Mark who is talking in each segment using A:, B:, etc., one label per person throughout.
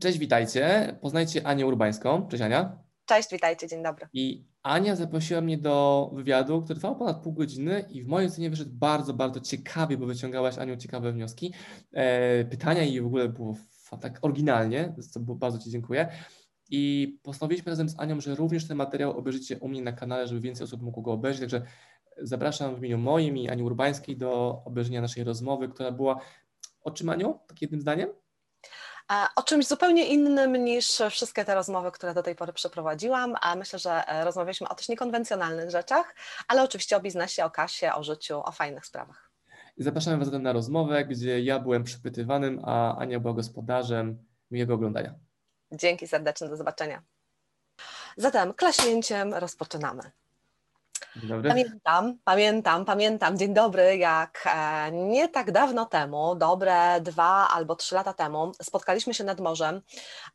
A: Cześć, witajcie. Poznajcie Anię Urbańską. Cześć Ania.
B: Cześć, witajcie, dzień dobry.
A: I Ania zaprosiła mnie do wywiadu, który trwał ponad pół godziny i w mojej ocenie wyszedł bardzo, bardzo ciekawie, bo wyciągałaś Aniu ciekawe wnioski, e, pytania i w ogóle było tak oryginalnie, za co bardzo Ci dziękuję. I postanowiliśmy razem z Anią, że również ten materiał obejrzycie u mnie na kanale, żeby więcej osób mogło go obejrzeć, także zapraszam w imieniu moim i Ani Urbańskiej do obejrzenia naszej rozmowy, która była o czym Aniu? Tak jednym zdaniem?
B: O czymś zupełnie innym niż wszystkie te rozmowy, które do tej pory przeprowadziłam, a myślę, że e, rozmawialiśmy o też niekonwencjonalnych rzeczach, ale oczywiście o biznesie, o kasie, o życiu, o fajnych sprawach.
A: Zapraszamy Was zatem na rozmowę, gdzie ja byłem przypytywanym, a Ania była gospodarzem. Miłego oglądania.
B: Dzięki serdeczne, do zobaczenia. Zatem klaśnięciem rozpoczynamy. Pamiętam, pamiętam, pamiętam. Dzień dobry, jak e, nie tak dawno temu, dobre dwa albo trzy lata temu, spotkaliśmy się nad morzem,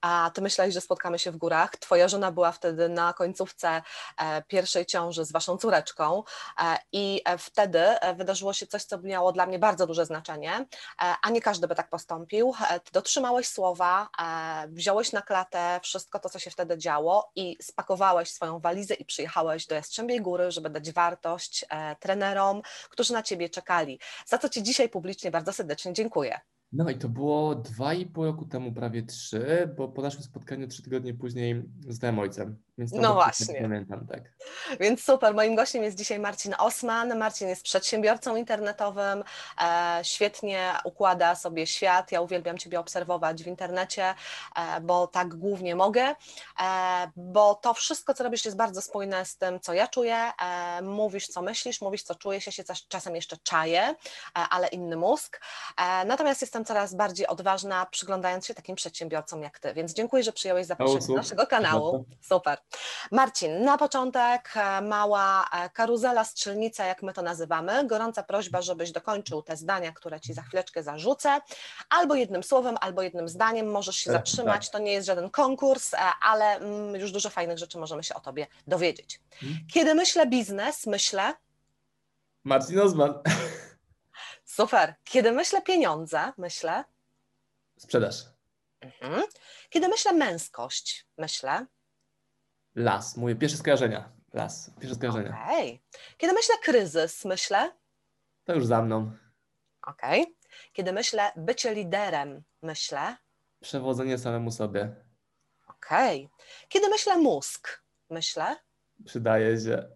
B: a ty myślałeś, że spotkamy się w górach. Twoja żona była wtedy na końcówce e, pierwszej ciąży z waszą córeczką e, i wtedy wydarzyło się coś, co miało dla mnie bardzo duże znaczenie, a nie każdy by tak postąpił. Ty dotrzymałeś słowa, wziąłeś na klatę wszystko to, co się wtedy działo i spakowałeś swoją walizę i przyjechałeś do Jastrzębiej Góry, żeby dać wartość e, trenerom, którzy na Ciebie czekali. Za co Ci dzisiaj publicznie bardzo serdecznie dziękuję.
A: No i to było dwa i pół roku temu, prawie trzy, bo po naszym spotkaniu trzy tygodnie później zostałem ojcem.
B: Więc no właśnie. Pamiętam, tak. Więc super. Moim gościem jest dzisiaj Marcin Osman. Marcin jest przedsiębiorcą internetowym, e, świetnie układa sobie świat. Ja uwielbiam Ciebie obserwować w internecie, e, bo tak głównie mogę, e, bo to wszystko, co robisz, jest bardzo spójne z tym, co ja czuję. E, mówisz, co myślisz, mówisz, co czujesz. Ja się czasem jeszcze czaję, e, ale inny mózg. E, natomiast jestem coraz bardziej odważna, przyglądając się takim przedsiębiorcom jak Ty. Więc dziękuję, że przyjąłeś zaproszenie do naszego kanału. Super. Marcin, na początek e, mała e, karuzela, strzelnica, jak my to nazywamy. Gorąca prośba, żebyś dokończył te zdania, które Ci za chwileczkę zarzucę. Albo jednym słowem, albo jednym zdaniem możesz się tak, zatrzymać. Tak. To nie jest żaden konkurs, e, ale mm, już dużo fajnych rzeczy możemy się o Tobie dowiedzieć. Hmm? Kiedy myślę biznes, myślę...
A: Marcin Osman.
B: Super. Kiedy myślę pieniądze, myślę...
A: Sprzedaż.
B: Mhm. Kiedy myślę męskość, myślę...
A: Las. Moje pierwsze skojarzenia. Las. Pierwsze skojarzenia.
B: Okay. Kiedy myślę kryzys, myślę?
A: To już za mną.
B: Okej. Okay. Kiedy myślę bycie liderem, myślę?
A: Przewodzenie samemu sobie.
B: Okej. Okay. Kiedy myślę mózg, myślę?
A: Przydaje się.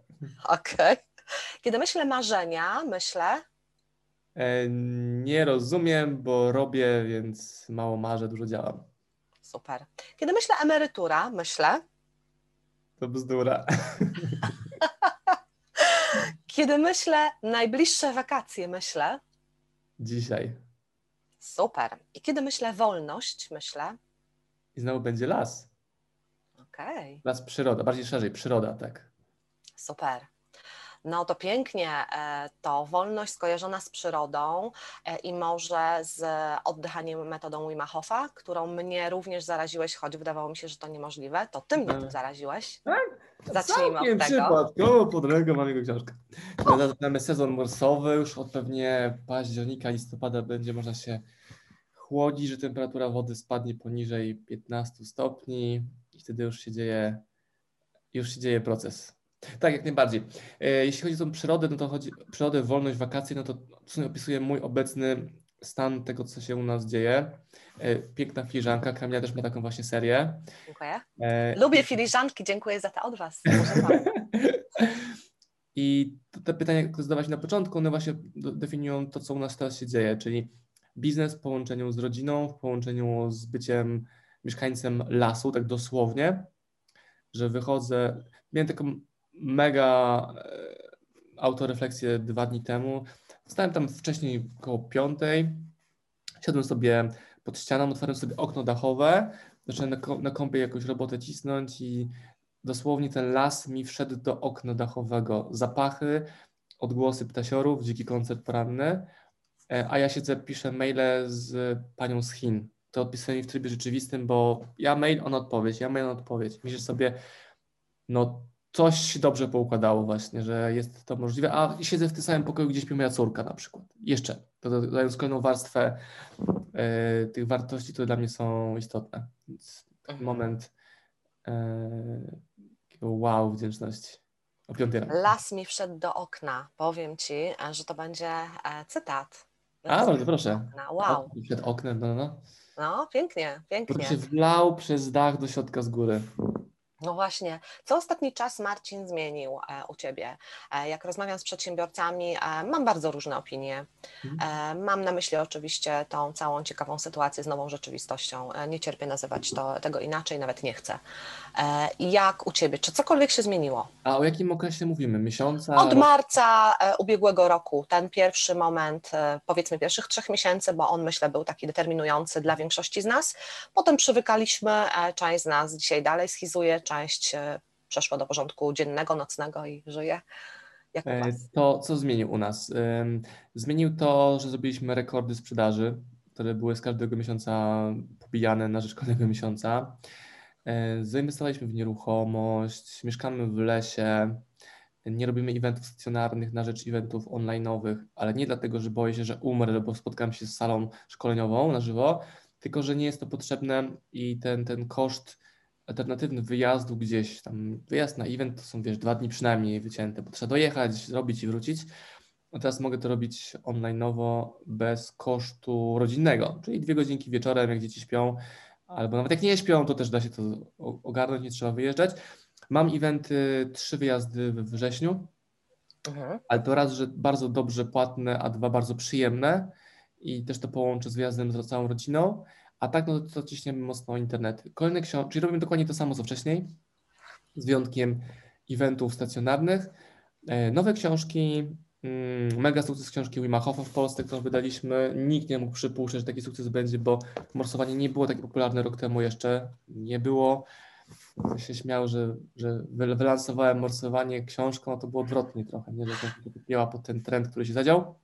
B: Okej. Kiedy myślę marzenia, myślę?
A: E, nie rozumiem, bo robię, więc mało marzę, dużo działam.
B: Super. Kiedy myślę emerytura, myślę?
A: To bzdura.
B: Kiedy myślę najbliższe wakacje, myślę?
A: Dzisiaj.
B: Super. I kiedy myślę wolność, myślę?
A: I znowu będzie las.
B: Okej. Okay.
A: Las, przyroda, bardziej szerzej, przyroda, tak.
B: Super no to pięknie, e, to wolność skojarzona z przyrodą e, i może z oddychaniem metodą Wima Hofa, którą mnie również zaraziłeś, choć wydawało mi się, że to niemożliwe, to ty mnie tym zaraziłeś.
A: Tak? Zacznijmy Całkiem od tego. przypadkowo pod ręką mam jego książkę. Zaczynamy sezon morsowy, już od pewnie października, listopada będzie można się chłodzić, że temperatura wody spadnie poniżej 15 stopni i wtedy już się dzieje, już się dzieje proces tak, jak najbardziej. E, jeśli chodzi o tą przyrodę, no to chodzi przyrodę, wolność, wakacje, no to w sumie opisuje mój obecny stan tego, co się u nas dzieje. E, piękna filiżanka, Kamila też ma taką właśnie serię.
B: Dziękuję. E, Lubię filiżanki, dziękuję za to od Was.
A: I te pytania, które zadawałeś na początku, one właśnie definiują to, co u nas teraz się dzieje, czyli biznes w połączeniu z rodziną, w połączeniu z byciem mieszkańcem lasu, tak dosłownie, że wychodzę, miałem taką mega e, autorefleksję dwa dni temu. Stałem tam wcześniej około piątej, siadłem sobie pod ścianą, otworzyłem sobie okno dachowe, zacząłem na, kąpie jakąś robotę cisnąć i dosłownie ten las mi wszedł do okna dachowego. Zapachy, odgłosy ptasiorów, dziki koncert poranny, e, a ja siedzę, piszę maile z panią z Chin. To odpisuję mi w trybie rzeczywistym, bo ja mail, on odpowiedź, ja mail, on odpowiedź. Myślę sobie, no coś się dobrze poukładało właśnie, że jest to możliwe, a siedzę w tym samym pokoju, gdzie śpi moja córka na przykład. Jeszcze, dodając kolejną warstwę e, tych wartości, które dla mnie są istotne. Więc taki mhm. moment e, wow wdzięczności. O piątej rano.
B: Las mi wszedł do okna. Powiem Ci, e, że to będzie e, cytat.
A: A, bardzo proszę. Wow. Przed oknem, no, no.
B: No, pięknie, pięknie.
A: Który się wlał przez dach do środka z góry.
B: No właśnie, co ostatni czas Marcin zmienił e, u Ciebie? E, jak rozmawiam z przedsiębiorcami, e, mam bardzo różne opinie. Mhm. Mam na myśli oczywiście tą całą ciekawą sytuację z nową rzeczywistością. Nie cierpię nazywać to, tego inaczej, nawet nie chcę. Jak u Ciebie? Czy cokolwiek się zmieniło?
A: A o jakim okresie mówimy? Miesiąca?
B: Od marca ubiegłego roku, ten pierwszy moment, powiedzmy pierwszych trzech miesięcy, bo on myślę był taki determinujący dla większości z nas. Potem przywykaliśmy, część z nas dzisiaj dalej schizuje, część e, przeszła do porządku dziennego, nocnego i żyje. Jak u e, was?
A: To co zmienił u nas? Zmienił to, że zrobiliśmy rekordy sprzedaży, które były z każdego miesiąca pobijane na rzecz kolejnego miesiąca. E, zainwestowaliśmy w nieruchomość, mieszkamy w lesie, nie robimy eventów stacjonarnych na rzecz eventów online'owych, ale nie dlatego, że boję się, że umrę, bo spotkam się z salą szkoleniową na żywo, tylko że nie jest to potrzebne i ten, ten koszt alternatywny wyjazdu gdzieś, tam wyjazd na event to są wiesz dwa dni przynajmniej wycięte, bo trzeba dojechać, zrobić i wrócić. A teraz mogę to robić online'owo bez kosztu rodzinnego, czyli dwie godzinki wieczorem, jak dzieci śpią, albo nawet jak nie śpią, to też da się to ogarnąć, nie trzeba wyjeżdżać. Mam eventy, trzy wyjazdy we wrześniu, mhm. ale to raz, że bardzo dobrze płatne, a dwa bardzo przyjemne i też to połączę z wyjazdem z całą rodziną. A tak, no to ciśniemy mocno internet. Kolejne książki, czyli robimy dokładnie to samo co wcześniej, z wyjątkiem eventów stacjonarnych. E, nowe książki, mm, mega sukces książki Wima Hofa w Polsce, którą wydaliśmy. Nikt nie mógł przypuszczać, że taki sukces będzie, bo morsowanie nie było takie popularne rok temu jeszcze. Nie było. Ja się śmiał, że, że wylansowałem morsowanie książką, a to było odwrotnie trochę, nie? że to kupiła pod ten trend, który się zadział.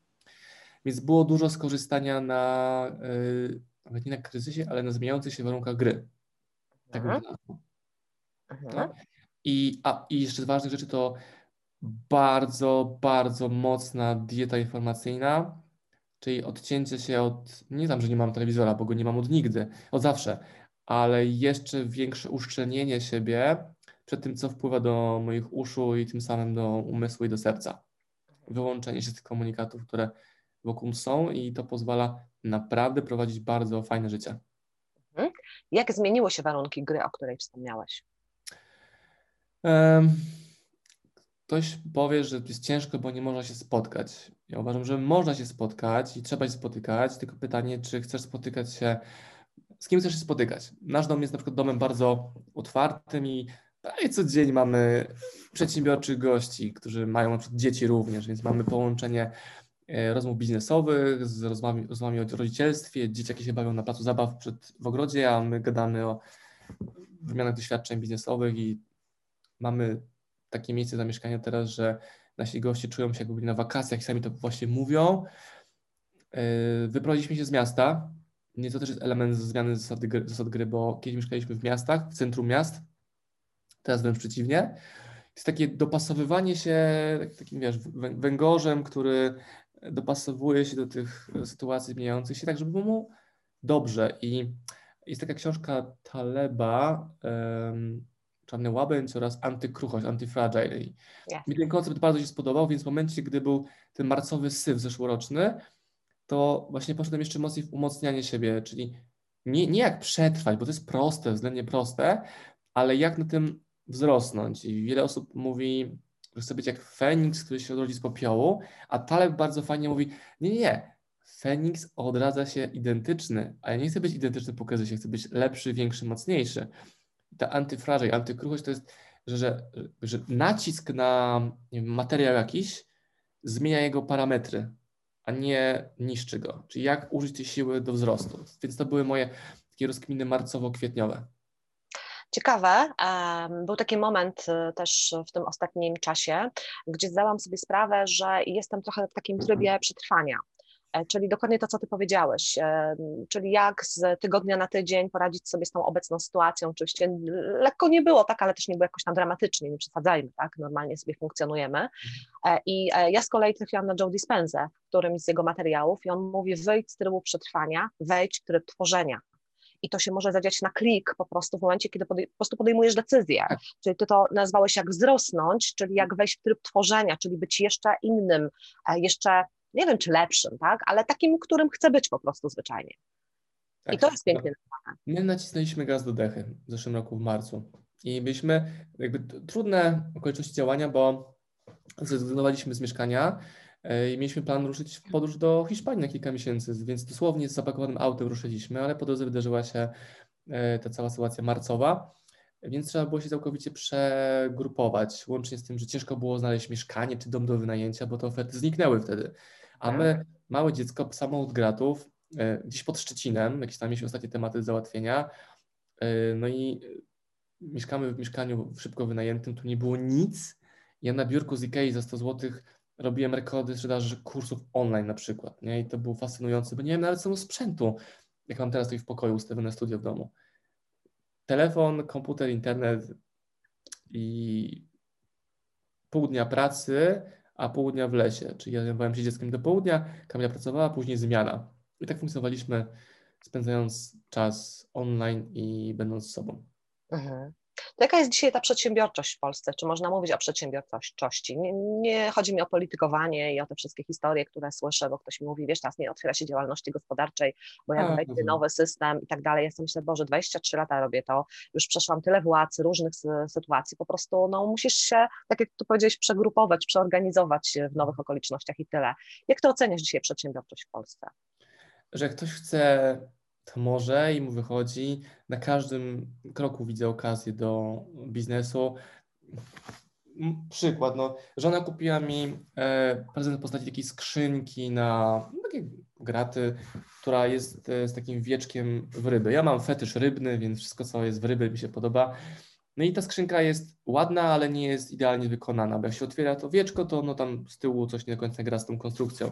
A: Więc było dużo skorzystania na y, nawet nie na kryzysie, ale na zmieniających się warunkach gry. Tak mhm. no. I, a, I jeszcze z ważnych rzeczy to bardzo, bardzo mocna dieta informacyjna, czyli odcięcie się od, nie tam, że nie mam telewizora, bo go nie mam od nigdy, od zawsze, ale jeszcze większe uszczelnienie siebie przed tym, co wpływa do moich uszu i tym samym do umysłu i do serca. Wyłączenie się z tych komunikatów, które wokół są i to pozwala naprawdę prowadzić bardzo fajne życie.
B: Mhm. Jak zmieniły się warunki gry, o której wspomniałeś?
A: ktoś powie, że jest ciężko, bo nie można się spotkać. Ja uważam, że można się spotkać i trzeba się spotykać, tylko pytanie, czy chcesz spotykać się, z kim chcesz się spotykać. Nasz dom jest na przykład domem bardzo otwartym i prawie co dzień mamy przedsiębiorczych gości, którzy mają na przykład dzieci również, więc mamy połączenie rozmów biznesowych, z rozmowami, rozmowami o rodzicielstwie, dzieciaki się bawią na placu zabaw przed, w ogrodzie, a my gadamy o wymianach doświadczeń biznesowych i mamy takie miejsce zamieszkania teraz, że nasi goście czują się jakby byli na wakacjach i sami to właśnie mówią. E, wyprowadziliśmy się z miasta. Nie to też jest element zmiany zasady gry, zasad gry, bo kiedyś mieszkaliśmy w miastach, w centrum miast, teraz wręcz przeciwnie. Jest takie dopasowywanie się takim, wiesz, węgorzem, który dopasowuje się do tych sytuacji zmieniających się, tak żeby było mu dobrze. I jest taka książka Taleba, um, Czarny Łabędź oraz Antykruchość, Antifragile. I yes. Mi ten koncept bardzo się spodobał, więc w momencie, gdy był ten marcowy syf zeszłoroczny, to właśnie poszedłem jeszcze mocniej w umocnianie siebie, czyli nie, nie jak przetrwać, bo to jest proste, względnie proste, ale jak na tym wzrosnąć. I wiele osób mówi, że chce być jak Feniks, który się odrodzi z popiołu, a Taleb bardzo fajnie mówi, nie, nie, nie, Feniks odradza się identyczny, a ja nie chcę być identyczny po kryzysie, chcę być lepszy, większy, mocniejszy. I ta antyfraża i antykruchość to jest, że, że, że nacisk na wiem, materiał jakiś zmienia jego parametry, a nie niszczy go. Czyli jak użyć tej siły do wzrostu. Więc to były moje takie rozkminy marcowo-kwietniowe.
B: Ciekawe, był taki moment y, też w tym ostatnim czasie, gdzie zdałam sobie sprawę, że jestem trochę w takim trybie przetrwania. e, czyli dokładnie to, co Ty powiedziałeś, e, czyli jak z tygodnia na tydzień poradzić sobie z tą obecną sytuacją. Oczywiście lekko nie było tak, ale też nie było jakoś tam dramatycznie, nie przesadzajmy, tak, normalnie sobie funkcjonujemy. I ja z kolei trafiłam na Joe Dispenza którymś z jego materiałów i on mówi wyjdź z trybu przetrwania, wejdź w tryb tworzenia i to się może zadziać na klik po prostu w momencie, kiedy podej po prostu podejmujesz decyzję. Tak. Czyli ty to nazwałeś jak wzrosnąć, czyli jak wejść w tryb tworzenia, czyli być jeszcze innym, e, jeszcze nie wiem czy lepszym, tak, ale takim, którym chcę być po prostu zwyczajnie. Tak, I to jest pięknie
A: nazwane. My nacisnęliśmy gaz do dechy w zeszłym roku w marcu i byliśmy jakby trudne okoliczności działania, bo zrezygnowaliśmy z mieszkania, i mieliśmy plan ruszyć w podróż do Hiszpanii na kilka miesięcy, więc dosłownie z zapakowanym autem ruszyliśmy, ale po drodze wydarzyła się e, ta cała sytuacja marcowa, więc trzeba było się całkowicie przegrupować, łącznie z tym, że ciężko było znaleźć mieszkanie czy dom do wynajęcia, bo te oferty zniknęły wtedy. A my, tak. małe dziecko, samo od gratów, e, gdzieś pod Szczecinem, jakieś tam mieliśmy ostatnie tematy do załatwienia, no i mieszkamy w mieszkaniu szybko wynajętym, tu nie było nic. Ja na biurku z Ikei za 100 złotych robiłem rekordy sprzedaży kursów online na przykład, nie? I to było fascynujące, bo nie wiem nawet samego sprzętu, jak mam teraz tutaj w pokoju ustawione studio w domu. Telefon, komputer, internet i pół dnia pracy, a pół dnia w lesie. Czyli ja zajmowałem się dzieckiem do południa, Kamila pracowała, później zmiana. I tak funkcjonowaliśmy, spędzając czas online i będąc sobą.
B: Mhm. To jaka jest dzisiaj ta przedsiębiorczość w Polsce? Czy można mówić o przedsiębiorczości? Nie, nie, chodzi mi o politykowanie i o te wszystkie historie, które słyszę, bo ktoś mi mówi, wiesz, teraz nie otwiera się działalności gospodarczej, bo jak wejdzie nowy system i tak dalej. Ja sobie myślę, Boże, 23 lata robię to, już przeszłam tyle władz, różnych sytuacji, po prostu no, musisz się, tak jak tu powiedziałeś, przegrupować, przeorganizować w nowych okolicznościach i tyle. Jak to oceniasz dzisiaj przedsiębiorczość w Polsce?
A: Że ktoś chce to może i mu wychodzi. Na każdym kroku widzę okazję do biznesu. Przykład, no, żona kupiła mi e, prezent w postaci takiej skrzynki na no, takie graty, która jest e, z takim wieczkiem w ryby. Ja mam fetysz rybny, więc wszystko, co jest w ryby, mi się podoba. No i ta skrzynka jest ładna, ale nie jest idealnie wykonana, bo jak się otwiera to wieczko, to no tam z tyłu coś nie do końca gra z tą konstrukcją.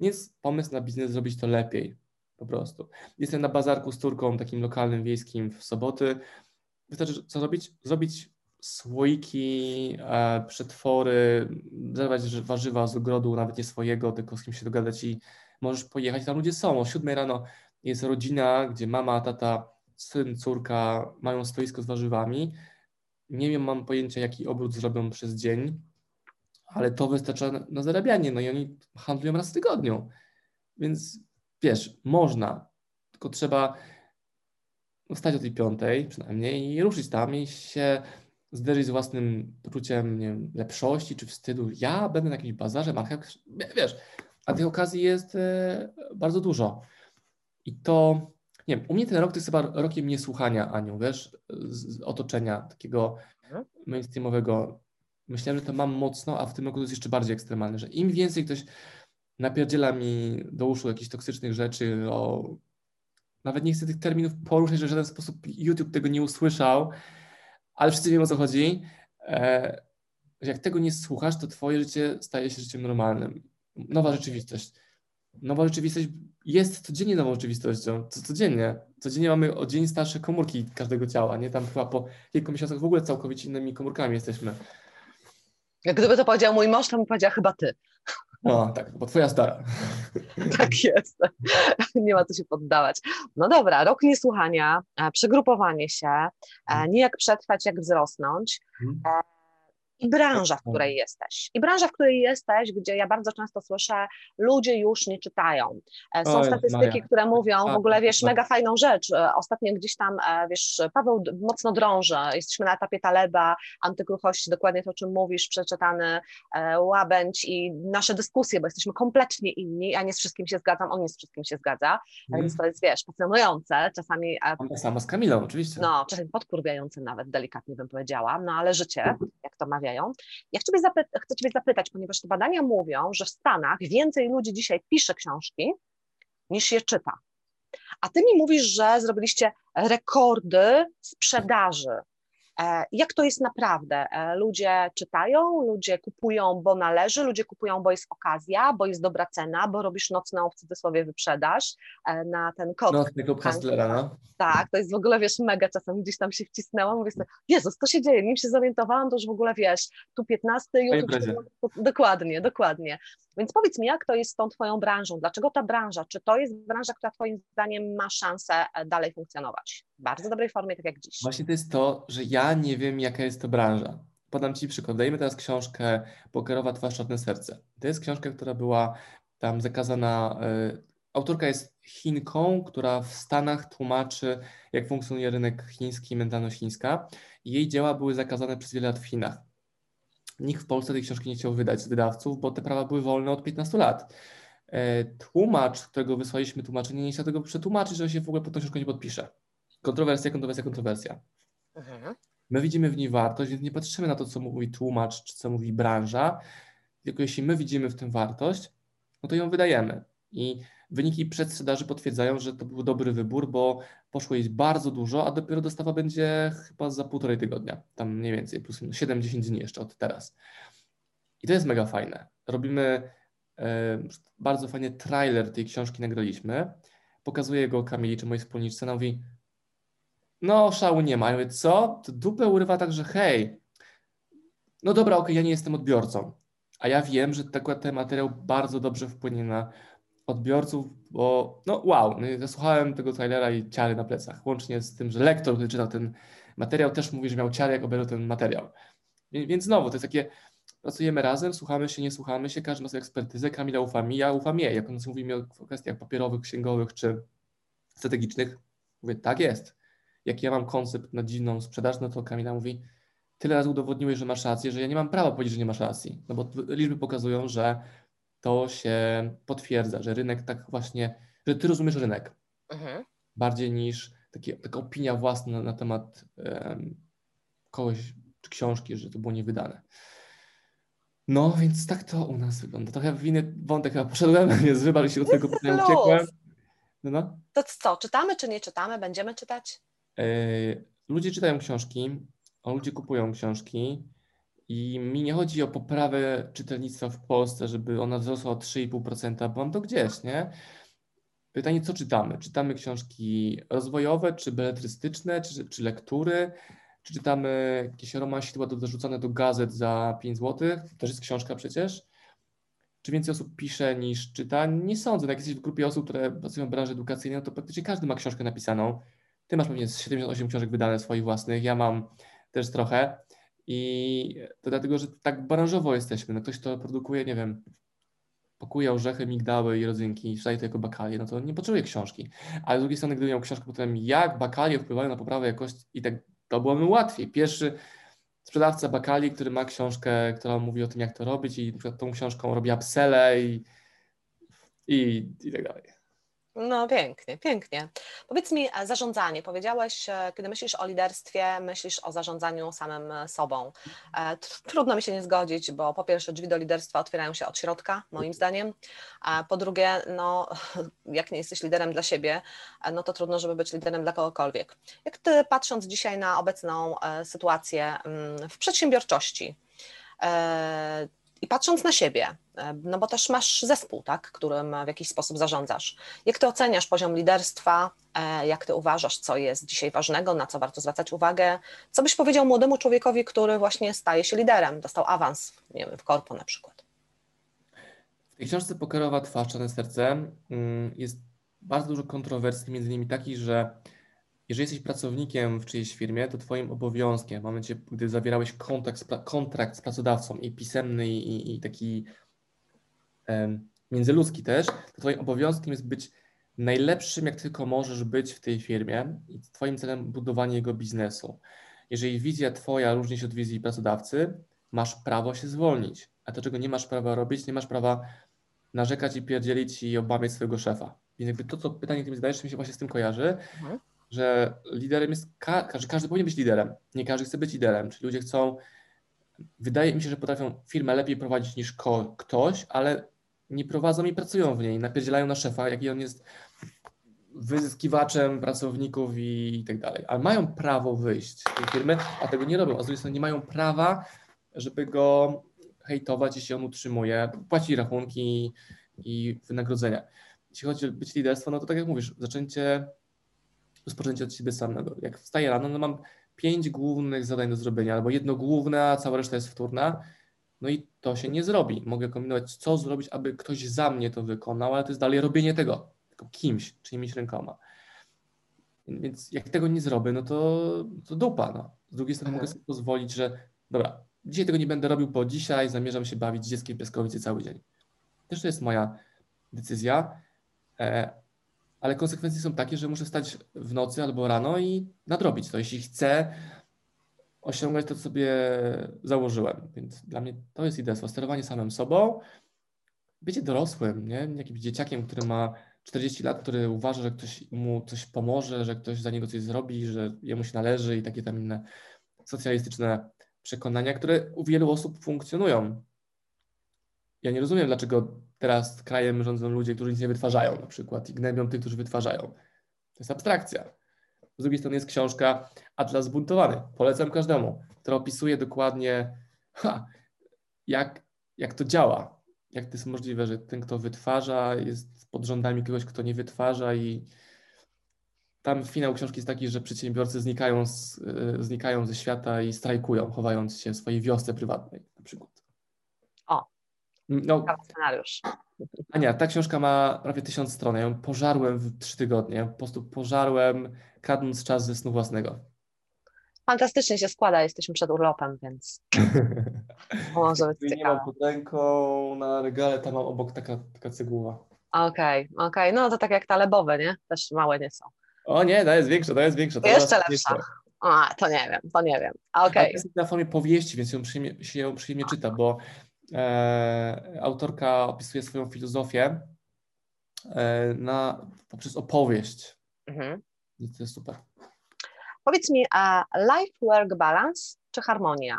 A: Więc pomysł na biznes zrobić to lepiej po prostu. Jestem na bazarku z turką takim lokalnym, wiejskim w soboty. Wystarczy co zrobić? Zrobić słoiki, e, przetwory, zerwać warzywa z ogrodu, nawet nie swojego, tylko z kim się dogadać i możesz pojechać. Tam ludzie są. O 7 rano jest rodzina, gdzie mama, tata, syn, córka mają stoisko z warzywami. Nie wiem, mam pojęcia, jaki obrót zrobią przez dzień, ale to wystarcza na, na zarabianie. No i oni handlują raz w tygodniu. Więc wiesz, można, tylko trzeba wstać o tej piątej przynajmniej i ruszyć tam i się zderzyć z własnym poczuciem nie wiem, lepszości czy wstydu. Ja będę na jakimś bazarze, marchew, wiesz, a tych okazji jest e, bardzo dużo. I to, nie wiem, u mnie ten rok to jest chyba rokiem niesłuchania, Aniu, wiesz, z, z otoczenia takiego mhm. mainstreamowego. Myślałem, że to mam mocno, a w tym roku to jest jeszcze bardziej ekstremalne, że im więcej ktoś napierdziela mi do uszu jakichś toksycznych rzeczy, o... nawet nie chcę tych terminów poruszać, że w żaden sposób YouTube tego nie usłyszał, ale wszyscy wiemy o co chodzi. E, jak tego nie słuchasz, to twoje życie staje się życiem normalnym. Nowa rzeczywistość. Nowa rzeczywistość jest codziennie nową rzeczywistością. Co, codziennie. Codziennie mamy o dzień starsze komórki każdego ciała, nie? Tam chyba po kilku miesiącach w ogóle całkowicie innymi komórkami jesteśmy.
B: Jak gdyby to powiedział mój mąż, to bym powiedziała chyba ty.
A: No tak, bo twoja stara.
B: Tak jest. Nie ma co się poddawać. No dobra, rok niesłuchania, e, przegrupowanie się, e, mhm. nie jak przetrwać, jak wzrosnąć. I branża, w której jesteś. I branża, w której jesteś, gdzie ja bardzo często słyszę, ludzie już nie czytają. E, są Oj, statystyki, Maja. które mówią, w ogóle wiesz, mega fajną rzecz. E, ostatnio gdzieś tam, e, wiesz, Paweł mocno drąży. Jesteśmy na etapie Taleba, antykruchość, dokładnie to, o czym mówisz, przeczytany łabędź i nasze dyskusje, bo jesteśmy kompletnie inni. Ja nie z wszystkim się zgadzam, on nie z wszystkim się zgadza. Mm. Więc to jest, wiesz, pasjonujące, czasami...
A: To samo z Kamilą, oczywiście.
B: No, czasami podkurwiające nawet, delikatnie bym powiedziała, no ale życie, jak to mawia ja chcę ciebie, zapy- chcę ciebie zapytać, ponieważ te badania mówią, że w Stanach więcej ludzi dzisiaj pisze książki niż je czyta. A ty mi mówisz, że zrobiliście rekordy sprzedaży. E, jak to jest naprawdę? E, ludzie czytają, ludzie kupują, bo należy, ludzie kupują, bo jest okazja, bo jest dobra cena, bo robisz nocną w cudzysłowie wyprzedaż e, na ten kod.
A: Klub Hustlera, no.
B: Tak, to jest w ogóle, wiesz, mega czasem gdzieś tam się wcisnęłam, mówię sobie, Jezus, to się dzieje, nim się zorientowałam, to już w ogóle, wiesz, tu 15, YouTube, dokładnie, dokładnie. Więc powiedz mi, jak to jest z tą Twoją branżą? Dlaczego ta branża? Czy to jest branża, która Twoim zdaniem ma szansę dalej funkcjonować bardzo dobrej formie, tak jak dziś?
A: Właśnie to jest to, że ja nie wiem, jaka jest to branża. Podam Ci przykład. Dajmy teraz książkę Pokerowa Twarz, Czarne Serce. To jest książka, która była tam zakazana. Y, autorka jest Chinką, która w Stanach tłumaczy, jak funkcjonuje rynek chiński, mentalność chińska. Jej dzieła były zakazane przez wiele lat w Chinach. Nikt w Polsce tej książki nie chciał wydać z wydawców, bo te prawa były wolne od 15 lat. E, tłumacz, którego wysłaliśmy tłumaczenie, nie chciał tego przetłumaczyć, że się w ogóle pod tą książką nie podpisze. Kontrowersja, kontrowersja, kontrowersja. Mhm. My widzimy w niej wartość, więc nie patrzymy na to, co mówi tłumacz, czy co mówi branża, tylko jeśli my widzimy w tym wartość, no to ją wydajemy. I wyniki przedsprzedaży potwierdzają, że to był dobry wybór, bo poszło jej bardzo dużo, a dopiero dostawa będzie chyba za półtorej tygodnia, tam mniej więcej, plus minus 7-10 dni jeszcze od teraz. I to jest mega fajne. Robimy e, bardzo fajny trailer tej książki, nagraliśmy. Pokazuję go Kamili, czy mojej wspólniczce, ona mówi, no szału nie ma. Ja mówię, co? To dupę urywa tak, że hej, no dobra, okej, okay, ja nie jestem odbiorcą, a ja wiem, że tak, ten materiał bardzo dobrze wpłynie na odbiorców, bo no wow, no, zasłuchałem tego trailera i ciary na plecach, łącznie z tym, że lektor, który czytał ten materiał też mówi, że miał ciary, jak obejrzał ten materiał. Więc znowu, to jest takie, pracujemy razem, słuchamy się, nie słuchamy się, każdy ma swoją ekspertyzę, Kamila ufa mi, ja ufam jej. Jak on mówimy o kwestiach papierowych, księgowych czy strategicznych, mówię, tak jest. Jak ja mam koncept na dziwną sprzedaż, no to Kamila mówi, tyle razy udowodniłeś, że masz rację, że ja nie mam prawa powiedzieć, że nie masz racji. No bo liczby pokazują, że to się potwierdza, że rynek tak właśnie, że ty rozumiesz rynek mhm. bardziej niż takie, taka opinia własna na, na temat um, kogoś czy książki, że to było niewydane. No, więc tak to u nas wygląda. Trochę w inny wątek chyba poszedłem, więc wybacz się od tego pytania uciekłem.
B: No, no. To co, czytamy czy nie czytamy? Będziemy czytać?
A: Yy, ludzie czytają książki, ludzie kupują książki. I mi nie chodzi o poprawę czytelnictwa w Polsce, żeby ona wzrosła o 3,5%, bo mam to gdzieś, nie? Pytanie, co czytamy? Czytamy książki rozwojowe, czy beletrystyczne, czy, czy lektury, czy czytamy jakieś romansidła dorzucone do gazet za 5 zł? To też jest książka przecież. Czy więcej osób pisze niż czyta? Nie sądzę. Jak jesteś w grupie osób, które pracują w branży edukacyjnej, no to praktycznie każdy ma książkę napisaną. Ty masz pewnie 78 książek wydane swoich własnych, ja mam też trochę. I to dlatego, że tak branżowo jesteśmy. No ktoś, kto produkuje, nie wiem, pakuje orzechy, migdały i rodzynki i to jako bakalie, no to nie potrzebuje książki. Ale z drugiej strony, gdyby miał książkę potem, jak bakalie wpływają na poprawę jakości i tak, to byłoby łatwiej. Pierwszy sprzedawca bakali, który ma książkę, która mówi o tym, jak to robić i na przykład tą książką robi upselle i, i, i tak dalej.
B: No pięknie, pięknie. Powiedz mi, e, zarządzanie. Powiedziałeś, e, kiedy myślisz o liderstwie, myślisz o zarządzaniu samym e, sobą. Trudno mi się nie zgodzić, bo po pierwsze drzwi do liderstwa otwierają się od środka, moim zdaniem. A po drugie, no, jak nie jesteś liderem dla siebie, no to trudno, żeby być liderem dla kogokolwiek. Jak ty patrząc dzisiaj na obecną sytuację mm, w przedsiębiorczości, i patrząc na siebie, e, no bo też masz zespół, tak, którym w jakiś sposób zarządzasz. Jak ty oceniasz poziom liderstwa? E, jak ty uważasz, co jest dzisiaj ważnego, na co warto zwracać uwagę? Co byś powiedział młodemu człowiekowi, który właśnie staje się liderem, dostał awans, nie wiem, w korpo na przykład?
A: W tej książce Pokerowa twarz, czarne serce mm, jest bardzo dużo kontrowersji, między innymi takich, że jeżeli jesteś pracownikiem w czyjejś firmie, to Twoim obowiązkiem w momencie, gdy zawierałeś kontrakt z, kontrakt z pracodawcą i pisemny, i, i taki um, międzyludzki też, to Twoim obowiązkiem jest być najlepszym, jak tylko możesz być w tej firmie i Twoim celem budowanie jego biznesu. Jeżeli wizja Twoja różni się od wizji pracodawcy, masz prawo się zwolnić, a to, czego nie masz prawa robić, nie masz prawa narzekać i pierdzielić i obamiać swojego szefa. Więc jakby to, co pytanie, które mi zadajesz, mi się właśnie z tym kojarzy, mhm że liderem jest, ka każdy, każdy powinien być liderem. Nie każdy chce być liderem, czyli ludzie chcą, wydaje mi się, że potrafią firmę lepiej prowadzić niż ktoś, ale nie prowadzą i pracują w niej, napierdzielają na szefa, jaki on jest wyzyskiwaczem pracowników i, tak dalej. Ale mają prawo wyjść z tej firmy, a tego nie robią. A z drugiej strony nie mają prawa, żeby go hejtować, jeśli on utrzymuje, płaci rachunki i wynagrodzenia. Jeśli chodzi o być liderstwo, no to tak jak mówisz, zaczęcie, rozpoczęcie od siebie samego. Jak wstaję rano, no mam pięć głównych zadań do zrobienia, albo jedno główne, a cała reszta jest wtórna. No i to się nie zrobi. Mogę kombinować, co zrobić, aby ktoś za mnie to wykonał, ale to jest dalej robienie tego, tylko kimś, czyimiś rękoma. Więc jak tego nie zrobię, no to, to dupa. No. Z drugiej strony mogę sobie pozwolić, że dobra, dzisiaj tego nie będę robił, bo dzisiaj zamierzam się bawić dzieckiem piaskowicy cały dzień. Też to jest moja decyzja, e, ale konsekwencje są takie, że muszę stać w nocy albo rano i nadrobić to, jeśli chcę osiągać to, co sobie założyłem. Więc dla mnie to jest idea, sterowanie samym sobą, bycie dorosłym, nie? jakimś dzieciakiem, który ma 40 lat, który uważa, że ktoś mu coś pomoże, że ktoś za niego coś zrobi, że jemu się należy i takie tam inne socjalistyczne przekonania, które u wielu osób funkcjonują. Ja nie rozumiem, dlaczego teraz krajem rządzą ludzie, którzy nic nie wytwarzają na przykład i gnębią tych, którzy wytwarzają. To jest abstrakcja. Z drugiej strony jest książka Atlas Zbuntowany. Polecam każdemu, która opisuje dokładnie, ha, jak, jak to działa. Jak to jest możliwe, że ten, kto wytwarza, jest pod rządami kogoś, kto nie wytwarza i tam finał książki jest taki, że przedsiębiorcy znikają, z, e, znikają ze świata i strajkują, chowając się w swojej wiosce prywatnej na przykład.
B: No, scenariusz.
A: Ania, ta książka ma prawie tysiąc stron. Ja ją pożarłem w trzy tygodnie. Po prostu pożarłem, kradnąc czas ze snu własnego.
B: Fantastycznie się składa, jesteśmy przed urlopem, więc może być
A: Nie mam pod ręką na regale, tam mam obok taka, taka cegłuła.
B: Okej, okay, okej. Okay. No to tak jak talebowe, nie? Też małe nie są.
A: O nie, to jest większe, to jest większe. To
B: jeszcze lepsza. A, to nie wiem, to nie wiem. Okay.
A: jest na formie powieści, więc ją przyjemnie, się ją przyjemnie czyta, bo autorka opisuje swoją filozofię e, na, poprzez opowieść. Mhm. I to jest super.
B: Powiedz mi, a life-work balance czy harmonia?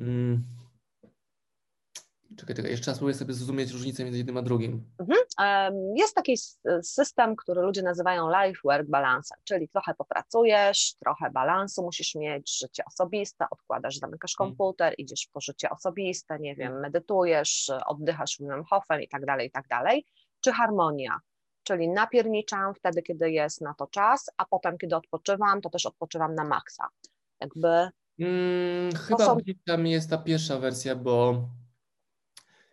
B: Mm.
A: Czekaj, czekaj, jeszcze raz spróbuję sobie zrozumieć różnicę między jednym a drugim.
B: Mhm. Jest taki system, który ludzie nazywają life-work balance, czyli trochę popracujesz, trochę balansu musisz mieć, życie osobiste, odkładasz, zamykasz mhm. komputer, idziesz po życie osobiste, nie wiem, mhm. medytujesz, oddychasz Wim Hofem i tak dalej, i tak dalej. Czy harmonia, czyli napierniczam wtedy, kiedy jest na to czas, a potem, kiedy odpoczywam, to też odpoczywam na maksa. Jakby...
A: Hmm, chyba są... tam jest ta pierwsza wersja, bo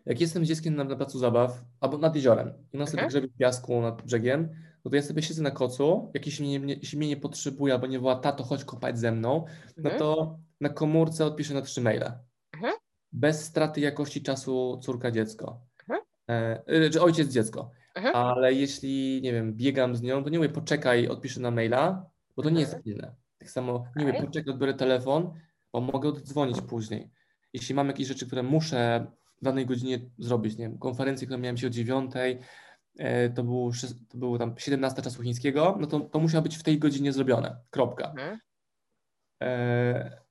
A: jak jestem dzieckiem na, na placu zabaw albo nad jeziorem i na sobie mhm. w piasku nad brzegiem, no to ja sobie siedzę na kocu, jak jeśli mnie, jeśli mnie nie potrzebuje albo nie woła tato, chodź kopać ze mną, no mhm. to na komórce odpiszę na trzy maile. Mhm. Bez straty jakości czasu córka-dziecko. Mhm. E, czy ojciec dziecko. Mhm. Ale jeśli, nie wiem, biegam z nią, to nie mówię poczekaj, odpiszę na maila, bo to nie jest pilne. Tak samo nie mówię poczekaj, odbiorę telefon, bo mogę oddzwonić później. Jeśli mam jakieś rzeczy, które muszę w danej godzinie zrobić, nie wiem, konferencję, którą miałem się o dziewiątej, e, to, był, to było tam 17 czasu chińskiego, no to, to musiało być w tej godzinie zrobione, kropka. Mhm. E,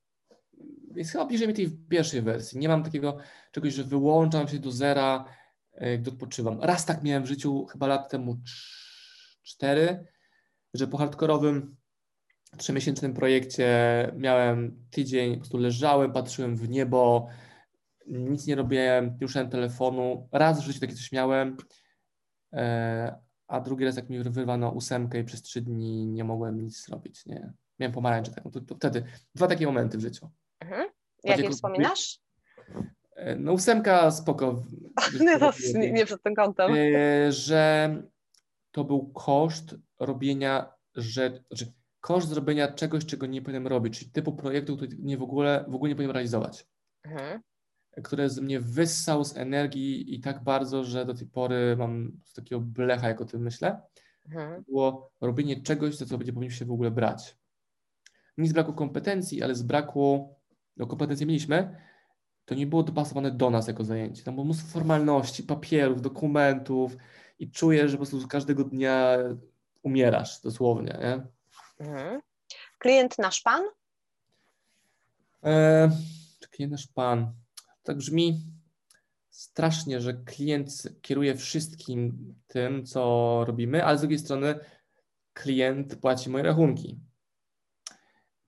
A: więc chyba bliżej mi tej pierwszej wersji. Nie mam takiego czegoś, że wyłączam się do zera, e, gdy odpoczywam. Raz tak miałem w życiu, chyba lat temu cztery, że po hardkorowym trzymiesięcznym projekcie miałem tydzień, po prostu leżałem, patrzyłem w niebo, nic nie robiłem, nie użyłem telefonu. Raz w życiu takie coś miałem, e, a drugi raz jak mi wyrwano ósemkę i przez trzy dni nie mogłem nic zrobić, nie. Miałem pomarańcze taką, to, to wtedy dwa takie momenty w życiu.
B: Mhm. Jak je wspominasz?
A: E, no ósemka spoko.
B: nie, no, nie, nie przed tym kątem.
A: E, że to był koszt robienia rzeczy, znaczy koszt zrobienia czegoś, czego nie powinienem robić, czyli typu projektu, który nie w ogóle, w ogóle nie powinienem realizować. Mhm które z mnie wyssał z energii i tak bardzo, że do tej pory mam takiego blecha, jak o tym myślę, mhm. było robienie czegoś, za co będzie powinien się w ogóle brać. Nie z braku kompetencji, ale z braku, no kompetencje mieliśmy, to nie było dopasowane do nas jako zajęcie. Tam było mnóstwo formalności, papierów, dokumentów i czuję, że po prostu każdego dnia umierasz dosłownie. Nie?
B: Mhm. Klient nasz pan?
A: E, klient nasz pan tak brzmi strasznie, że klient kieruje wszystkim tym, co robimy, ale z drugiej strony klient płaci moje rachunki.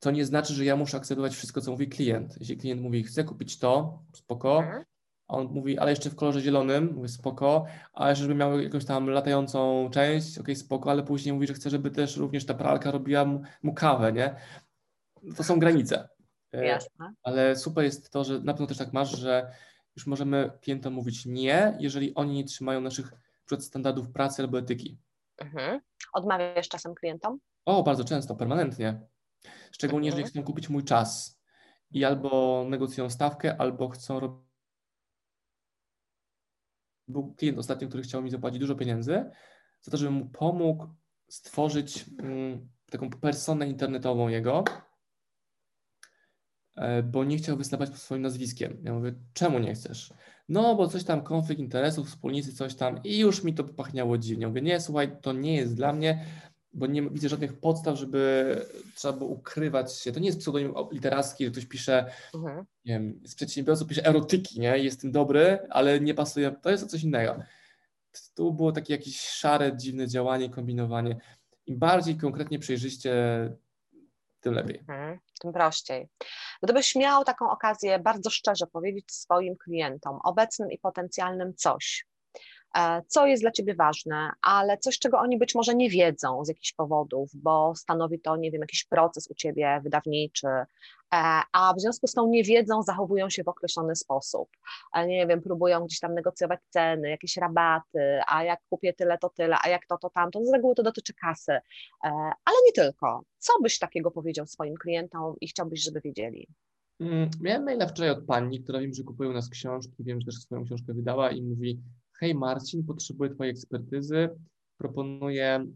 A: To nie znaczy, że ja muszę akceptować wszystko, co mówi klient. Jeśli klient mówi, chcę kupić to, spoko, mhm. a on mówi, ale jeszcze w kolorze zielonym, mówię, spoko, a jeszcze żeby miał jakąś tam latającą część, ok, spoko, ale później mówi, że chce, żeby też również ta pralka robiła mu, mu kawę, nie? To są granice.
B: E, Jasne.
A: Ale super jest to, że na pewno też tak masz, że już możemy klientom mówić nie, jeżeli oni nie trzymają naszych standardów pracy albo etyki.
B: Mhm. Odmawiasz czasem klientom?
A: O, bardzo często, permanentnie. Szczególnie, mhm. jeżeli chcą kupić mój czas i albo negocjują stawkę, albo chcą robić. Był klient ostatnio, który chciał mi zapłacić dużo pieniędzy za to, żebym mu pomógł stworzyć mm, taką personę internetową jego, bo nie chciał wystawać swoim nazwiskiem. Ja mówię, czemu nie chcesz? No, bo coś tam, konflikt interesów, wspólnicy, coś tam i już mi to pachniało dziwnie. Mówię, nie, słuchaj, to nie jest dla mnie, bo nie widzę żadnych podstaw, żeby trzeba było ukrywać się. To nie jest pseudonim literacki, że ktoś pisze, mhm. nie wiem, z przedsiębiorców pisze erotyki, nie? Jestem dobry, ale nie pasuje, to jest coś innego. Tu było takie jakieś szare, dziwne działanie, kombinowanie. Im bardziej konkretnie przejrzyście, tym lepiej. Mhm,
B: tym prościej. Gdybyś miał taką okazję bardzo szczerze powiedzieć swoim klientom, obecnym i potencjalnym coś, co jest dla Ciebie ważne, ale coś, czego oni być może nie wiedzą z jakichś powodów, bo stanowi to, nie wiem, jakiś proces u Ciebie wydawniczy, e, a w związku z tą niewiedzą zachowują się w określony sposób. E, nie wiem, próbują gdzieś tam negocjować ceny, jakieś rabaty, a jak kupię tyle, to tyle, a jak to, to tamto. Z reguły to dotyczy kasy, ale nie tylko. Co byś takiego powiedział swoim klientom i chciałbyś, żeby wiedzieli?
A: Mm, miałem maila wczoraj od pani, która wiem, że kupuje u nas książki, wiem, że też swoją książkę wydała i mówi, hej Marcin, potrzebuję Twojej ekspertyzy, proponuję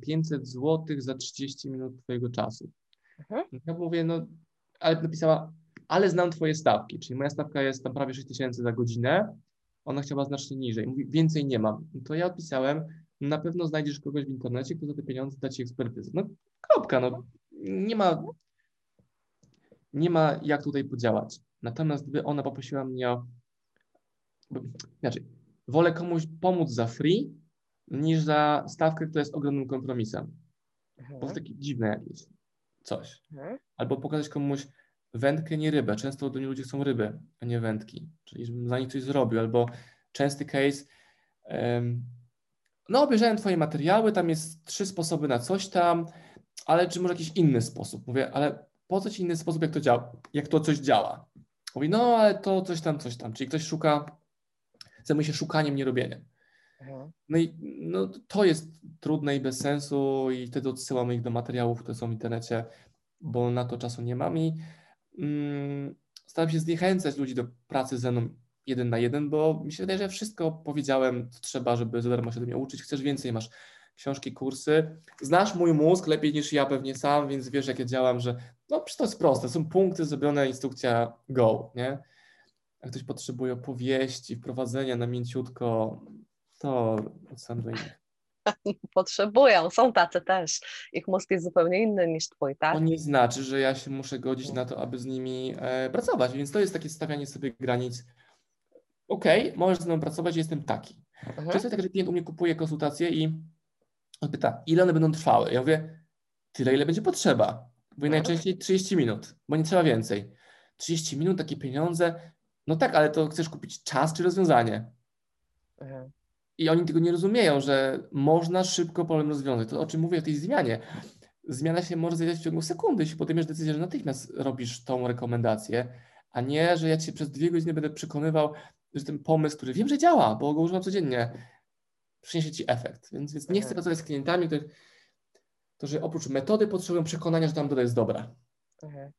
A: 500 zł za 30 minut Twojego czasu. Mhm. Ja mówię, no, ale napisała, ale znam Twoje stawki, czyli moja stawka jest tam prawie 6 tysięcy za godzinę, ona chciała znacznie niżej. Mówi, więcej nie mam. To ja odpisałem, na pewno znajdziesz kogoś w internecie, kto za te pieniądze da Ci ekspertyzę. No kropka, no nie ma, nie ma jak tutaj podziałać. Natomiast gdyby ona poprosiła mnie o, inaczej, wolę komuś pomóc za free, niż za stawkę, która jest ogromnym kompromisem. Mhm. Bo to takie dziwne jakieś coś. Mhm. Albo pokazać komuś wędkę, nie rybę. Często do niej ludzie chcą ryby, a nie wędki. Czyli żebym za nich coś zrobił. Albo częsty case, um, no obejrzałem twoje materiały, tam jest trzy sposoby na coś tam, ale czy może jakiś inny sposób? Mówię, ale po co ci inny sposób, jak to działa, jak to coś działa? Mówi, no ale to coś tam, coś tam. Czyli ktoś szuka zajmuje się szukaniem, nie robieniem. Mhm. No i no, to jest trudne i bez sensu i wtedy odsyłam ich do materiałów, które są w internecie, bo na to czasu nie mam i mm, staram się zniechęcać ludzi do pracy ze mną jeden na jeden, bo mi się wydaje, że wszystko powiedziałem, co trzeba, żeby za darmo się do mnie uczyć. Chcesz więcej, masz książki, kursy. Znasz mój mózg lepiej niż ja pewnie sam, więc wiesz, jak ja działam, że no przecież to jest proste, są punkty, zrobione, instrukcja, go, nie? Jak ktoś potrzebuje opowieści, wprowadzenia na mięciutko, to sądzę
B: Potrzebują, są tacy też. Ich mózg jest zupełnie inny niż twój, tak?
A: To nie znaczy, że ja się muszę godzić na to, aby z nimi e, pracować, więc to jest takie stawianie sobie granic. Okej, okay, możesz ze mną pracować, jestem taki. Mhm. Często jest tak, że klient u mnie kupuje konsultacje i pyta, ile one będą trwały? Ja mówię, tyle, ile będzie potrzeba. Mówię mhm. najczęściej 30 minut, bo nie trzeba więcej. 30 minut, takie pieniądze, no tak, ale to chcesz kupić czas czy rozwiązanie? Mhm. I oni tego nie rozumieją, że można szybko problem rozwiązać. To o czym mówię o tej zmianie. Zmiana się może zajść w ciągu sekundy, jeśli podejmiesz decyzję, że natychmiast robisz tą rekomendację, a nie, że ja cię przez dwie godziny będę przekonywał, że ten pomysł, który wiem, że działa, bo go używam codziennie, przyniesie ci efekt. Więc, więc nie chcę pracować z klientami, którzy, którzy oprócz metody potrzebują przekonania, że tam metoda jest dobra.
B: Mhm.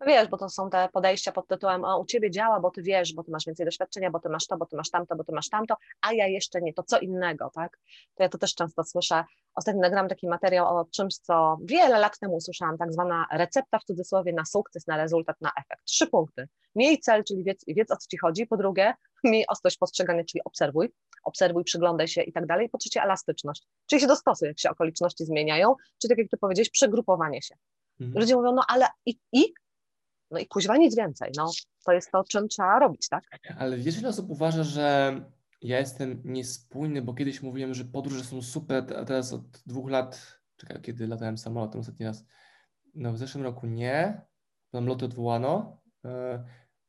B: No wiesz, bo to są te podejścia pod tytułem, o u ciebie działa, bo ty wiesz, bo ty masz więcej doświadczenia, bo ty masz to, bo ty masz tamto, bo ty masz tamto, a ja jeszcze nie, to co innego, tak? To ja to też często słyszę. Ostatnio nagrałam taki materiał o czymś, co wiele lat temu usłyszałam, tak zwana recepta w cudzysłowie na sukces, na rezultat, na efekt. Trzy punkty. Miej cel, czyli wiedz, wiedz o co ci chodzi. Po drugie, miej ostrość postrzegania, czyli obserwuj, obserwuj, przyglądaj się i tak dalej. Po trzecie, elastyczność, czyli się dostosuj, jak się okoliczności zmieniają, czy tak jak ty powiedziałeś, przegrupowanie się. Mhm. Ludzie mówią, no ale i, i no i kuźwa nic więcej. No, to jest to, czym trzeba robić, tak?
A: Ale wiesz, ile osób uważa, że ja jestem niespójny, bo kiedyś mówiłem, że podróże są super, a teraz od dwóch lat czekaj, kiedy latałem samolotem ostatni raz? No w zeszłym roku nie, tam loty odwołano, e,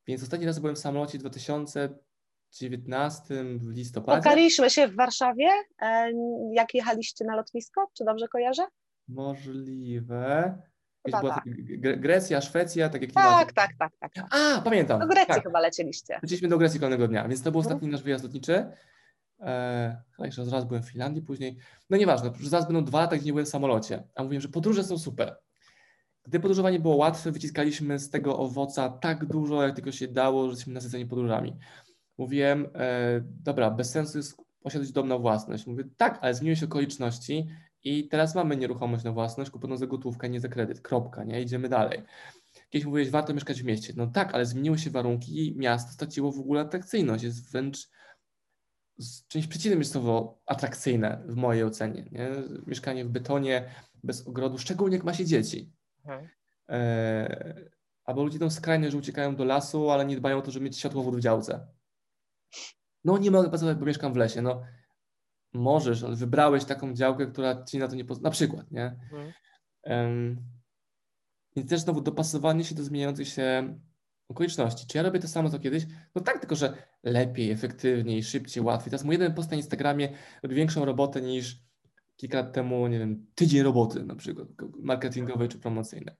A: więc ostatni raz byłem w samolocie w 2019 w listopadzie.
B: Spotkaliśmy się w Warszawie, e, jak jechaliście na lotnisko, czy dobrze kojarzę?
A: Możliwe. Chyba była tak. Grecja, Szwecja, tak jak
B: tak, tak, tak, tak, tak.
A: A, pamiętam.
B: Do Grecji
A: tak.
B: chyba lecieliście.
A: Leciliśmy do Grecji kolejnego dnia, więc to był mhm. ostatni nasz wyjazd lotniczy. E, jeszcze raz byłem w Finlandii później. No nieważne, zaraz będą dwa lata, gdzie nie byłem w samolocie. A mówiłem, że podróże są super. Gdy podróżowanie było łatwe, wyciskaliśmy z tego owoca tak dużo, jak tylko się dało, że jesteśmy nasyceni podróżami. Mówiłem, e, dobra, bez sensu jest posiadać dom na własność. Mówię, tak, ale zmieniły się okoliczności i teraz mamy nieruchomość na własność, kupioną za gotówkę, nie za kredyt. Kropka, nie? Idziemy dalej. Kiedyś mówiłeś, warto mieszkać w mieście. No tak, ale zmieniły się warunki i miasto straciło w ogóle atrakcyjność. Jest wręcz z czymś przeciwnym jest słowo atrakcyjne w mojej ocenie. Nie? Mieszkanie w betonie, bez ogrodu, szczególnie jak ma się dzieci. Mhm. E, albo ludzie idą skrajnie, że uciekają do lasu, ale nie dbają o to, żeby mieć światłowód w działce. No nie mogę pracować, bo mieszkam w lesie. No możesz, ale wybrałeś taką działkę, która ci na to nie pozwala. Na przykład, nie? Mhm. Um, więc też znowu dopasowanie się do zmieniających się okoliczności. Czy ja robię to samo co kiedyś? No tak, tylko że lepiej, efektywniej, szybciej, łatwiej. Teraz mój jeden post na Instagramie robi większą robotę niż kilka lat temu, nie wiem, tydzień roboty na przykład marketingowej czy promocyjnej.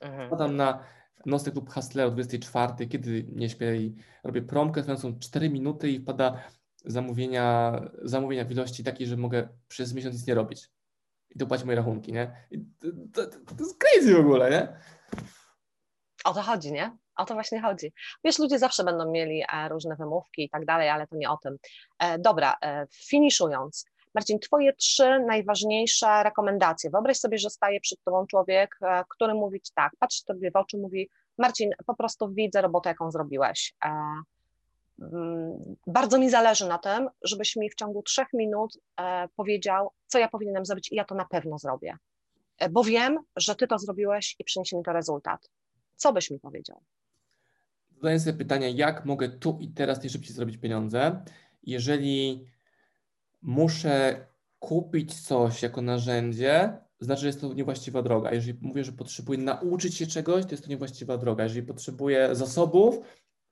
A: Mhm. Na nocny klub Hustler o 24, kiedy nie śpię i robię promkę, trwającą 4 minuty i wpada zamówienia, zamówienia w ilości takiej, że mogę przez miesiąc nic nie robić. I dopłacić moje rachunki, nie? To, to, to, jest crazy w ogóle, nie?
B: O to chodzi, nie? O to właśnie chodzi. Wiesz, ludzie zawsze będą mieli e, różne wymówki i tak dalej, ale to nie o tym. E, dobra, e, finiszując. Marcin, Twoje trzy najważniejsze rekomendacje. Wyobraź sobie, że staje przed Tobą człowiek, który mówi tak, patrzy Tobie w oczy, mówi Marcin, po prostu widzę robotę, jaką zrobiłeś. Mm, bardzo mi zależy na tym, żebyś mi w ciągu trzech minut powiedział, co ja powinienem zrobić i ja to na pewno zrobię. Bo wiem, że Ty to zrobiłeś i przyniesie mi to rezultat. Co byś mi powiedział?
A: zadaję sobie pytanie, jak mogę tu i teraz najszybciej zrobić pieniądze. Jeżeli muszę kupić coś jako narzędzie, znaczy, że jest to niewłaściwa droga. Jeżeli mówię, że potrzebuję nauczyć się czegoś, to jest to niewłaściwa droga. Jeżeli potrzebuję zasobów,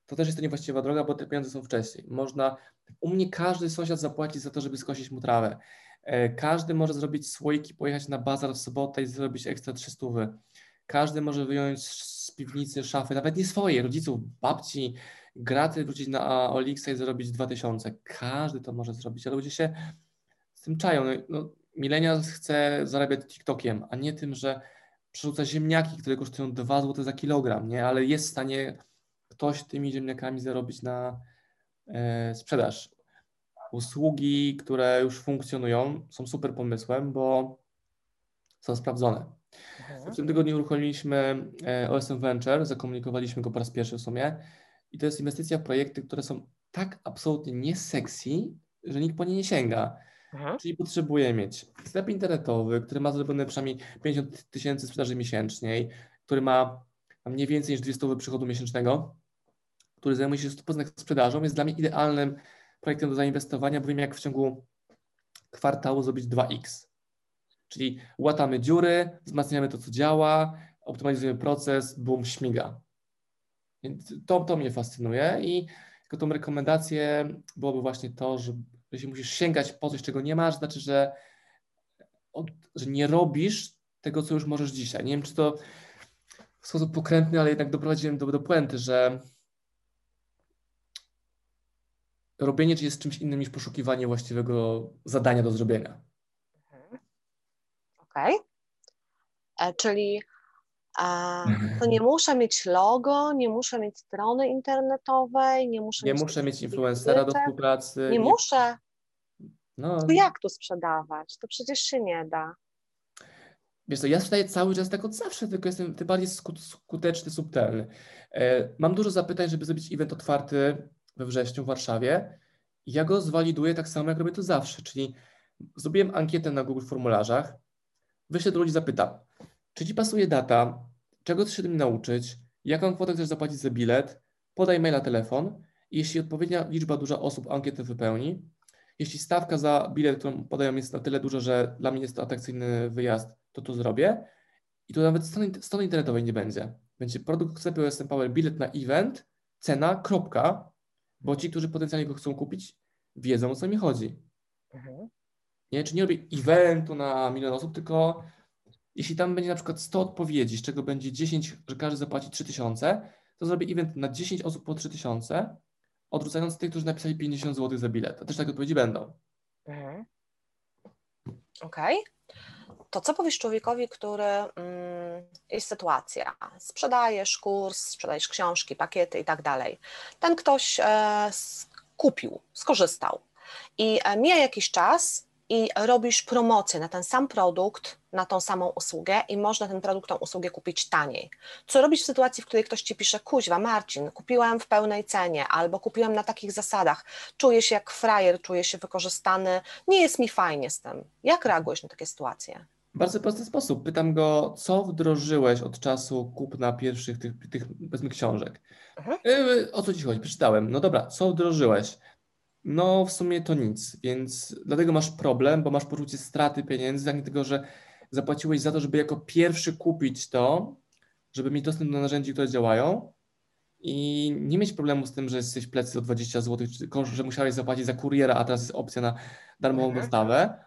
A: to też jest to niewłaściwa droga, bo te pieniądze są wcześniej. Można, u mnie każdy sąsiad zapłaci za to, żeby skosić mu trawę. E, każdy może zrobić słoiki, pojechać na bazar w sobotę i zrobić ekstra 300. Każdy może wyjąć z piwnicy szafy, nawet nie swoje, rodziców, babci, graty wrócić na Olixa i zarobić 2000. Każdy to może zrobić, ale ludzie się z tym czają. No, no, milenial chce zarabiać TikTokiem, a nie tym, że przerzuca ziemniaki, które kosztują 2 zł za kilogram, nie? ale jest w stanie ktoś tymi ziemniakami zarobić na e, sprzedaż. Usługi, które już funkcjonują, są super pomysłem, bo są sprawdzone. W tym tygodniu uruchomiliśmy e, OSM Venture, zakomunikowaliśmy go po raz pierwszy w sumie i to jest inwestycja w projekty, które są tak absolutnie nie sexy, że nikt po nie nie sięga. Aha. Czyli potrzebuje mieć sklep internetowy, który ma zrobione przynajmniej 50 tysięcy sprzedaży miesięcznej, który ma mniej więcej niż 200 przychodu miesięcznego, który zajmuje się 100% sprzedażą, jest dla mnie idealnym projektem do zainwestowania, bo wiem jak w ciągu kwartału zrobić 2x. Czyli łatamy dziury, wzmacniamy to, co działa, optymalizujemy proces, boom, śmiga. Więc to, to mnie fascynuje i tylko tą rekomendację byłoby właśnie to, że jeśli musisz sięgać po coś, czego nie masz, znaczy, że, że nie robisz tego, co już możesz dzisiaj. Nie wiem, czy to w sposób pokrętny, ale jednak doprowadziłem do, do puenty, że robienie jest czymś innym niż poszukiwanie właściwego zadania do zrobienia.
B: E, czyli to nie muszę mieć logo, nie muszę mieć strony internetowej, nie muszę
A: nie
B: mieć.
A: muszę mieć influencera do współpracy.
B: Nie, nie... muszę. No. To jak tu sprzedawać? To przecież się nie da.
A: Wiesz co, ja sprzedaję cały czas tak od zawsze, tylko jestem tym bardziej skuteczny, subtelny. E, mam dużo zapytań, żeby zrobić event otwarty we wrześniu w Warszawie. Ja go zwaliduję tak samo, jak robię to zawsze, czyli zrobiłem ankietę na Google formularzach, wyślę do ludzi, zapytam, czy Ci pasuje data, czego chcesz się tym nauczyć, jaką kwotę chcesz zapłacić za bilet, podaj maila, telefon jeśli odpowiednia liczba duża osób ankietę wypełni, jeśli stawka za bilet, którą podają jest na tyle duża, że dla mnie jest to atrakcyjny wyjazd, to to zrobię. I tu nawet strony, strony internetowej nie będzie. Będzie produkt w sklepie OSM Power, bilet na event, cena, kropka, bo ci, którzy potencjalnie go chcą kupić, wiedzą o co mi chodzi. Mhm. Nie? Czy nie robię eventu na milion osób, tylko jeśli tam będzie na przykład 100 odpowiedzi, z czego będzie 10, że każdy zapłaci 3000, to zrobię event na 10 osób po 3000, odrzucając tych, którzy napisali 50 zł za bilet. A też takie odpowiedzi będą. Mhm.
B: Okej. Okay. To co powiesz człowiekowi, który mm, jest sytuacja, sprzedajesz kurs, sprzedajesz książki, pakiety i tak dalej. Ten ktoś e, kupił, skorzystał i e, mija jakiś czas i robisz promocję na ten sam produkt, na tą samą usługę i można ten produkt, tą usługę kupić taniej. Co robisz w sytuacji, w której ktoś ci pisze, kuźwa Marcin, kupiłem w pełnej cenie albo kupiłem na takich zasadach, czuję się jak frajer, czuję się wykorzystany, nie jest mi fajnie z tym. Jak reagujesz na takie sytuacje?
A: Bardzo prosty sposób. Pytam go, co wdrożyłeś od czasu kupna pierwszych tych, tych powiedzmy książek. Mhm. Y, o co ci chodzi? Przeczytałem. No dobra, co wdrożyłeś? No w sumie to nic, więc dlatego masz problem, bo masz poczucie straty pieniędzy, tak nie tego, że zapłaciłeś za to, żeby jako pierwszy kupić to, żeby mieć dostęp do narzędzi, które działają i nie mieć problemu z tym, że jesteś plecy o 20 zł, tylko że musiałeś zapłacić za kuriera, a teraz jest opcja na darmową mhm. dostawę,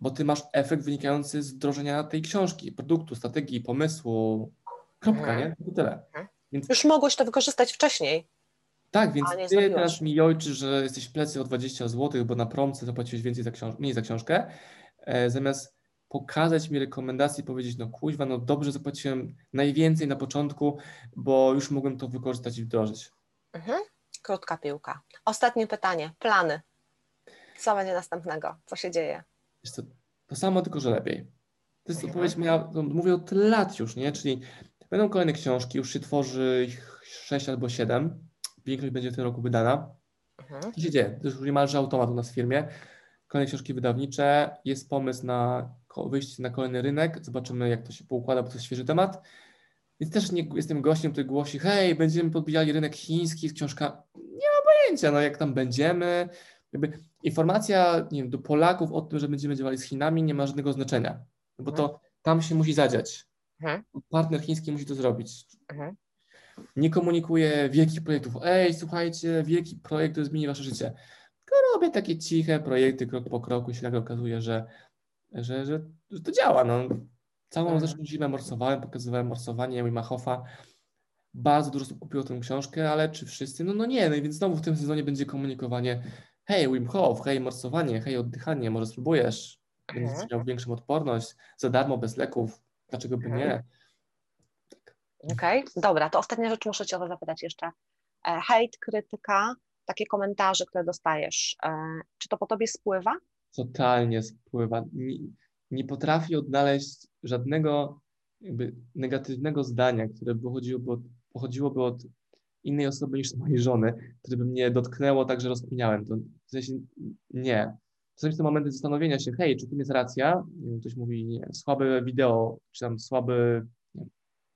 A: bo ty masz efekt wynikający z wdrożenia tej książki, produktu, strategii, pomysłu, kropka, mhm. nie? To tyle.
B: Mhm. Więc... Już mogłeś to wykorzystać wcześniej.
A: Tak, więc ty zrobiłaś. teraz mi ojczy, że jesteś w plecy o 20 zł, bo na promce zapłaciłeś więcej za książ- mniej za książkę, e, zamiast pokazać mi rekomendacje i powiedzieć, no kuźwa, no dobrze zapłaciłem najwięcej na początku, bo już mogłem to wykorzystać i wdrożyć.
B: Mhm. Krótka piłka. Ostatnie pytanie. Plany. Co będzie następnego? Co się dzieje?
A: To, to samo, tylko że lepiej. To jest odpowiedź moja, mówię od lat już, nie? Czyli będą kolejne książki, już się tworzy ich 6 albo 7 większość będzie w tym roku wydana. Mhm. Co się dzieje? To już niemalże automat u nas w firmie. Kolejne książki wydawnicze, jest pomysł na wyjście na kolejny rynek, zobaczymy jak to się poukłada, bo to jest świeży temat. Więc też nie jestem gościem, który głosi, hej, będziemy podbijali rynek chiński z książka. Nie ma pojęcia, no jak tam będziemy. Jakby informacja nie wiem, do Polaków o tym, że będziemy działali z Chinami nie ma żadnego znaczenia, bo to mhm. tam się musi zadziać. Mhm. Partner chiński musi to zrobić. Mhm nie komunikuję wielkich projektów. Ej, słuchajcie, wielki projekt to zmieni wasze życie. Tylko robię takie ciche projekty krok po kroku i się nagle okazuje, że, że, że, że to działa. No. Całą zeszłą zimę morsowałem, pokazywałem morsowanie Wima Hofa. Bardzo dużo osób kupiło tę książkę, ale czy wszyscy? No, no nie, no i więc znowu w tym sezonie będzie komunikowanie hej Wim Hof, hej morsowanie, hej oddychanie, może spróbujesz, będziesz mhm. miał większą odporność, za darmo, bez leków, dlaczego by nie? Mhm.
B: Okej, okay. dobra, to ostatnia rzecz muszę Cię o to zapytać jeszcze. E, hejt, krytyka, takie komentarze, które dostajesz, e, czy to po Tobie spływa?
A: Totalnie spływa. Nie, nie potrafię odnaleźć żadnego negatywnego zdania, które pochodziłoby od, pochodziłoby od innej osoby niż mojej żony, które by mnie dotknęło tak, że rozkminiałem. To w sensie nie. Czasami są momenty zastanowienia się, hej, czy tym jest racja? Ktoś mówi, nie, słabe wideo, czy tam słaby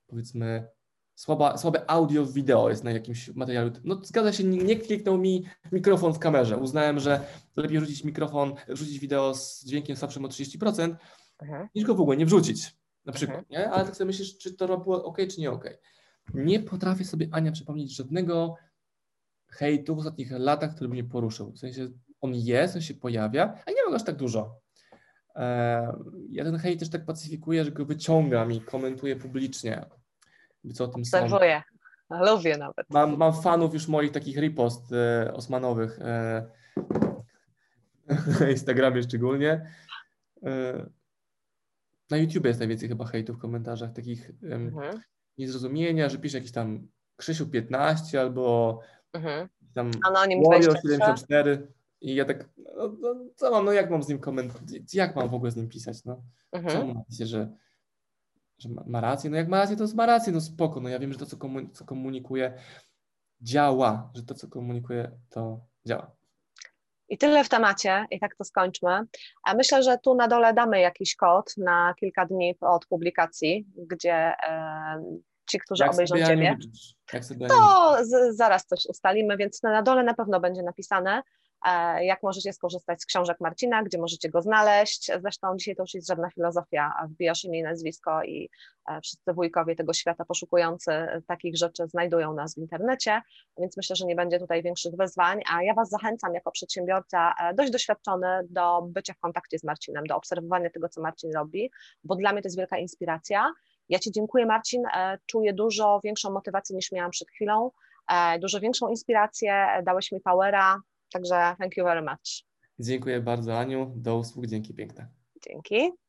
A: powiedzmy słaba, słabe audio wideo jest na jakimś materiale. No zgadza się, nie kliknął mi mikrofon w kamerze. Uznałem, że lepiej rzucić mikrofon, rzucić wideo z dźwiękiem słabszym o 30%, Aha. niż go w ogóle nie wrzucić. Na przykład, Aha. nie? Ale tak sobie myślisz, czy to było ok, czy nie ok. Nie potrafię sobie, Ania, przypomnieć żadnego hejtu w ostatnich latach, który mnie poruszył. W sensie on jest, on się pojawia, a nie ma aż tak dużo. E, ja ten hejt też tak pacyfikuję, że go wyciągam i komentuję publicznie.
B: Co o tym Obserwuję. Lubię nawet.
A: Mam, mam fanów już moich takich ripost e, osmanowych. E, na Instagramie szczególnie. E, na YouTubie jest najwięcej chyba hejtu w komentarzach, takich mhm. Niezrozumienia, że pisze jakiś tam Krzysiu 15 albo mhm. tam Anonim 74. I ja tak, no, no, co mam, no jak mam z nim komentować, jak mam w ogóle z nim pisać, no? Mhm. Co mam napisać, że, że ma rację? No jak ma rację, to ma rację, no spoko, no ja wiem, że to, co, komun co komunikuje, działa, że to, co komunikuje, to działa.
B: I tyle w temacie, i tak to skończmy. A myślę, że tu na dole damy jakiś kod na kilka dni od publikacji, gdzie e, ci, którzy jak obejrzą Ciebie, to z, zaraz coś ustalimy, więc na dole na pewno będzie napisane, jak możecie skorzystać z książek Marcina, gdzie możecie go znaleźć. Zresztą dzisiaj to już jest żadna filozofia, wbijasz imię i nazwisko i e, wszyscy wujkowie tego świata poszukujący takich rzeczy znajdują nas w internecie, więc myślę, że nie będzie tutaj większych wyzwań, a ja Was zachęcam jako przedsiębiorca dość doświadczony do bycia w kontakcie z Marcinem, do obserwowania tego, co Marcin robi, bo dla mnie to jest wielka inspiracja. Ja Ci dziękuję, Marcin. Czuję dużo większą motywację niż miałam przed chwilą. E, dużo większą inspirację, dałeś mi powera, także thank you very much.
A: Dziękuję bardzo Aniu, do usług, dzięki piękne.
B: Dzięki.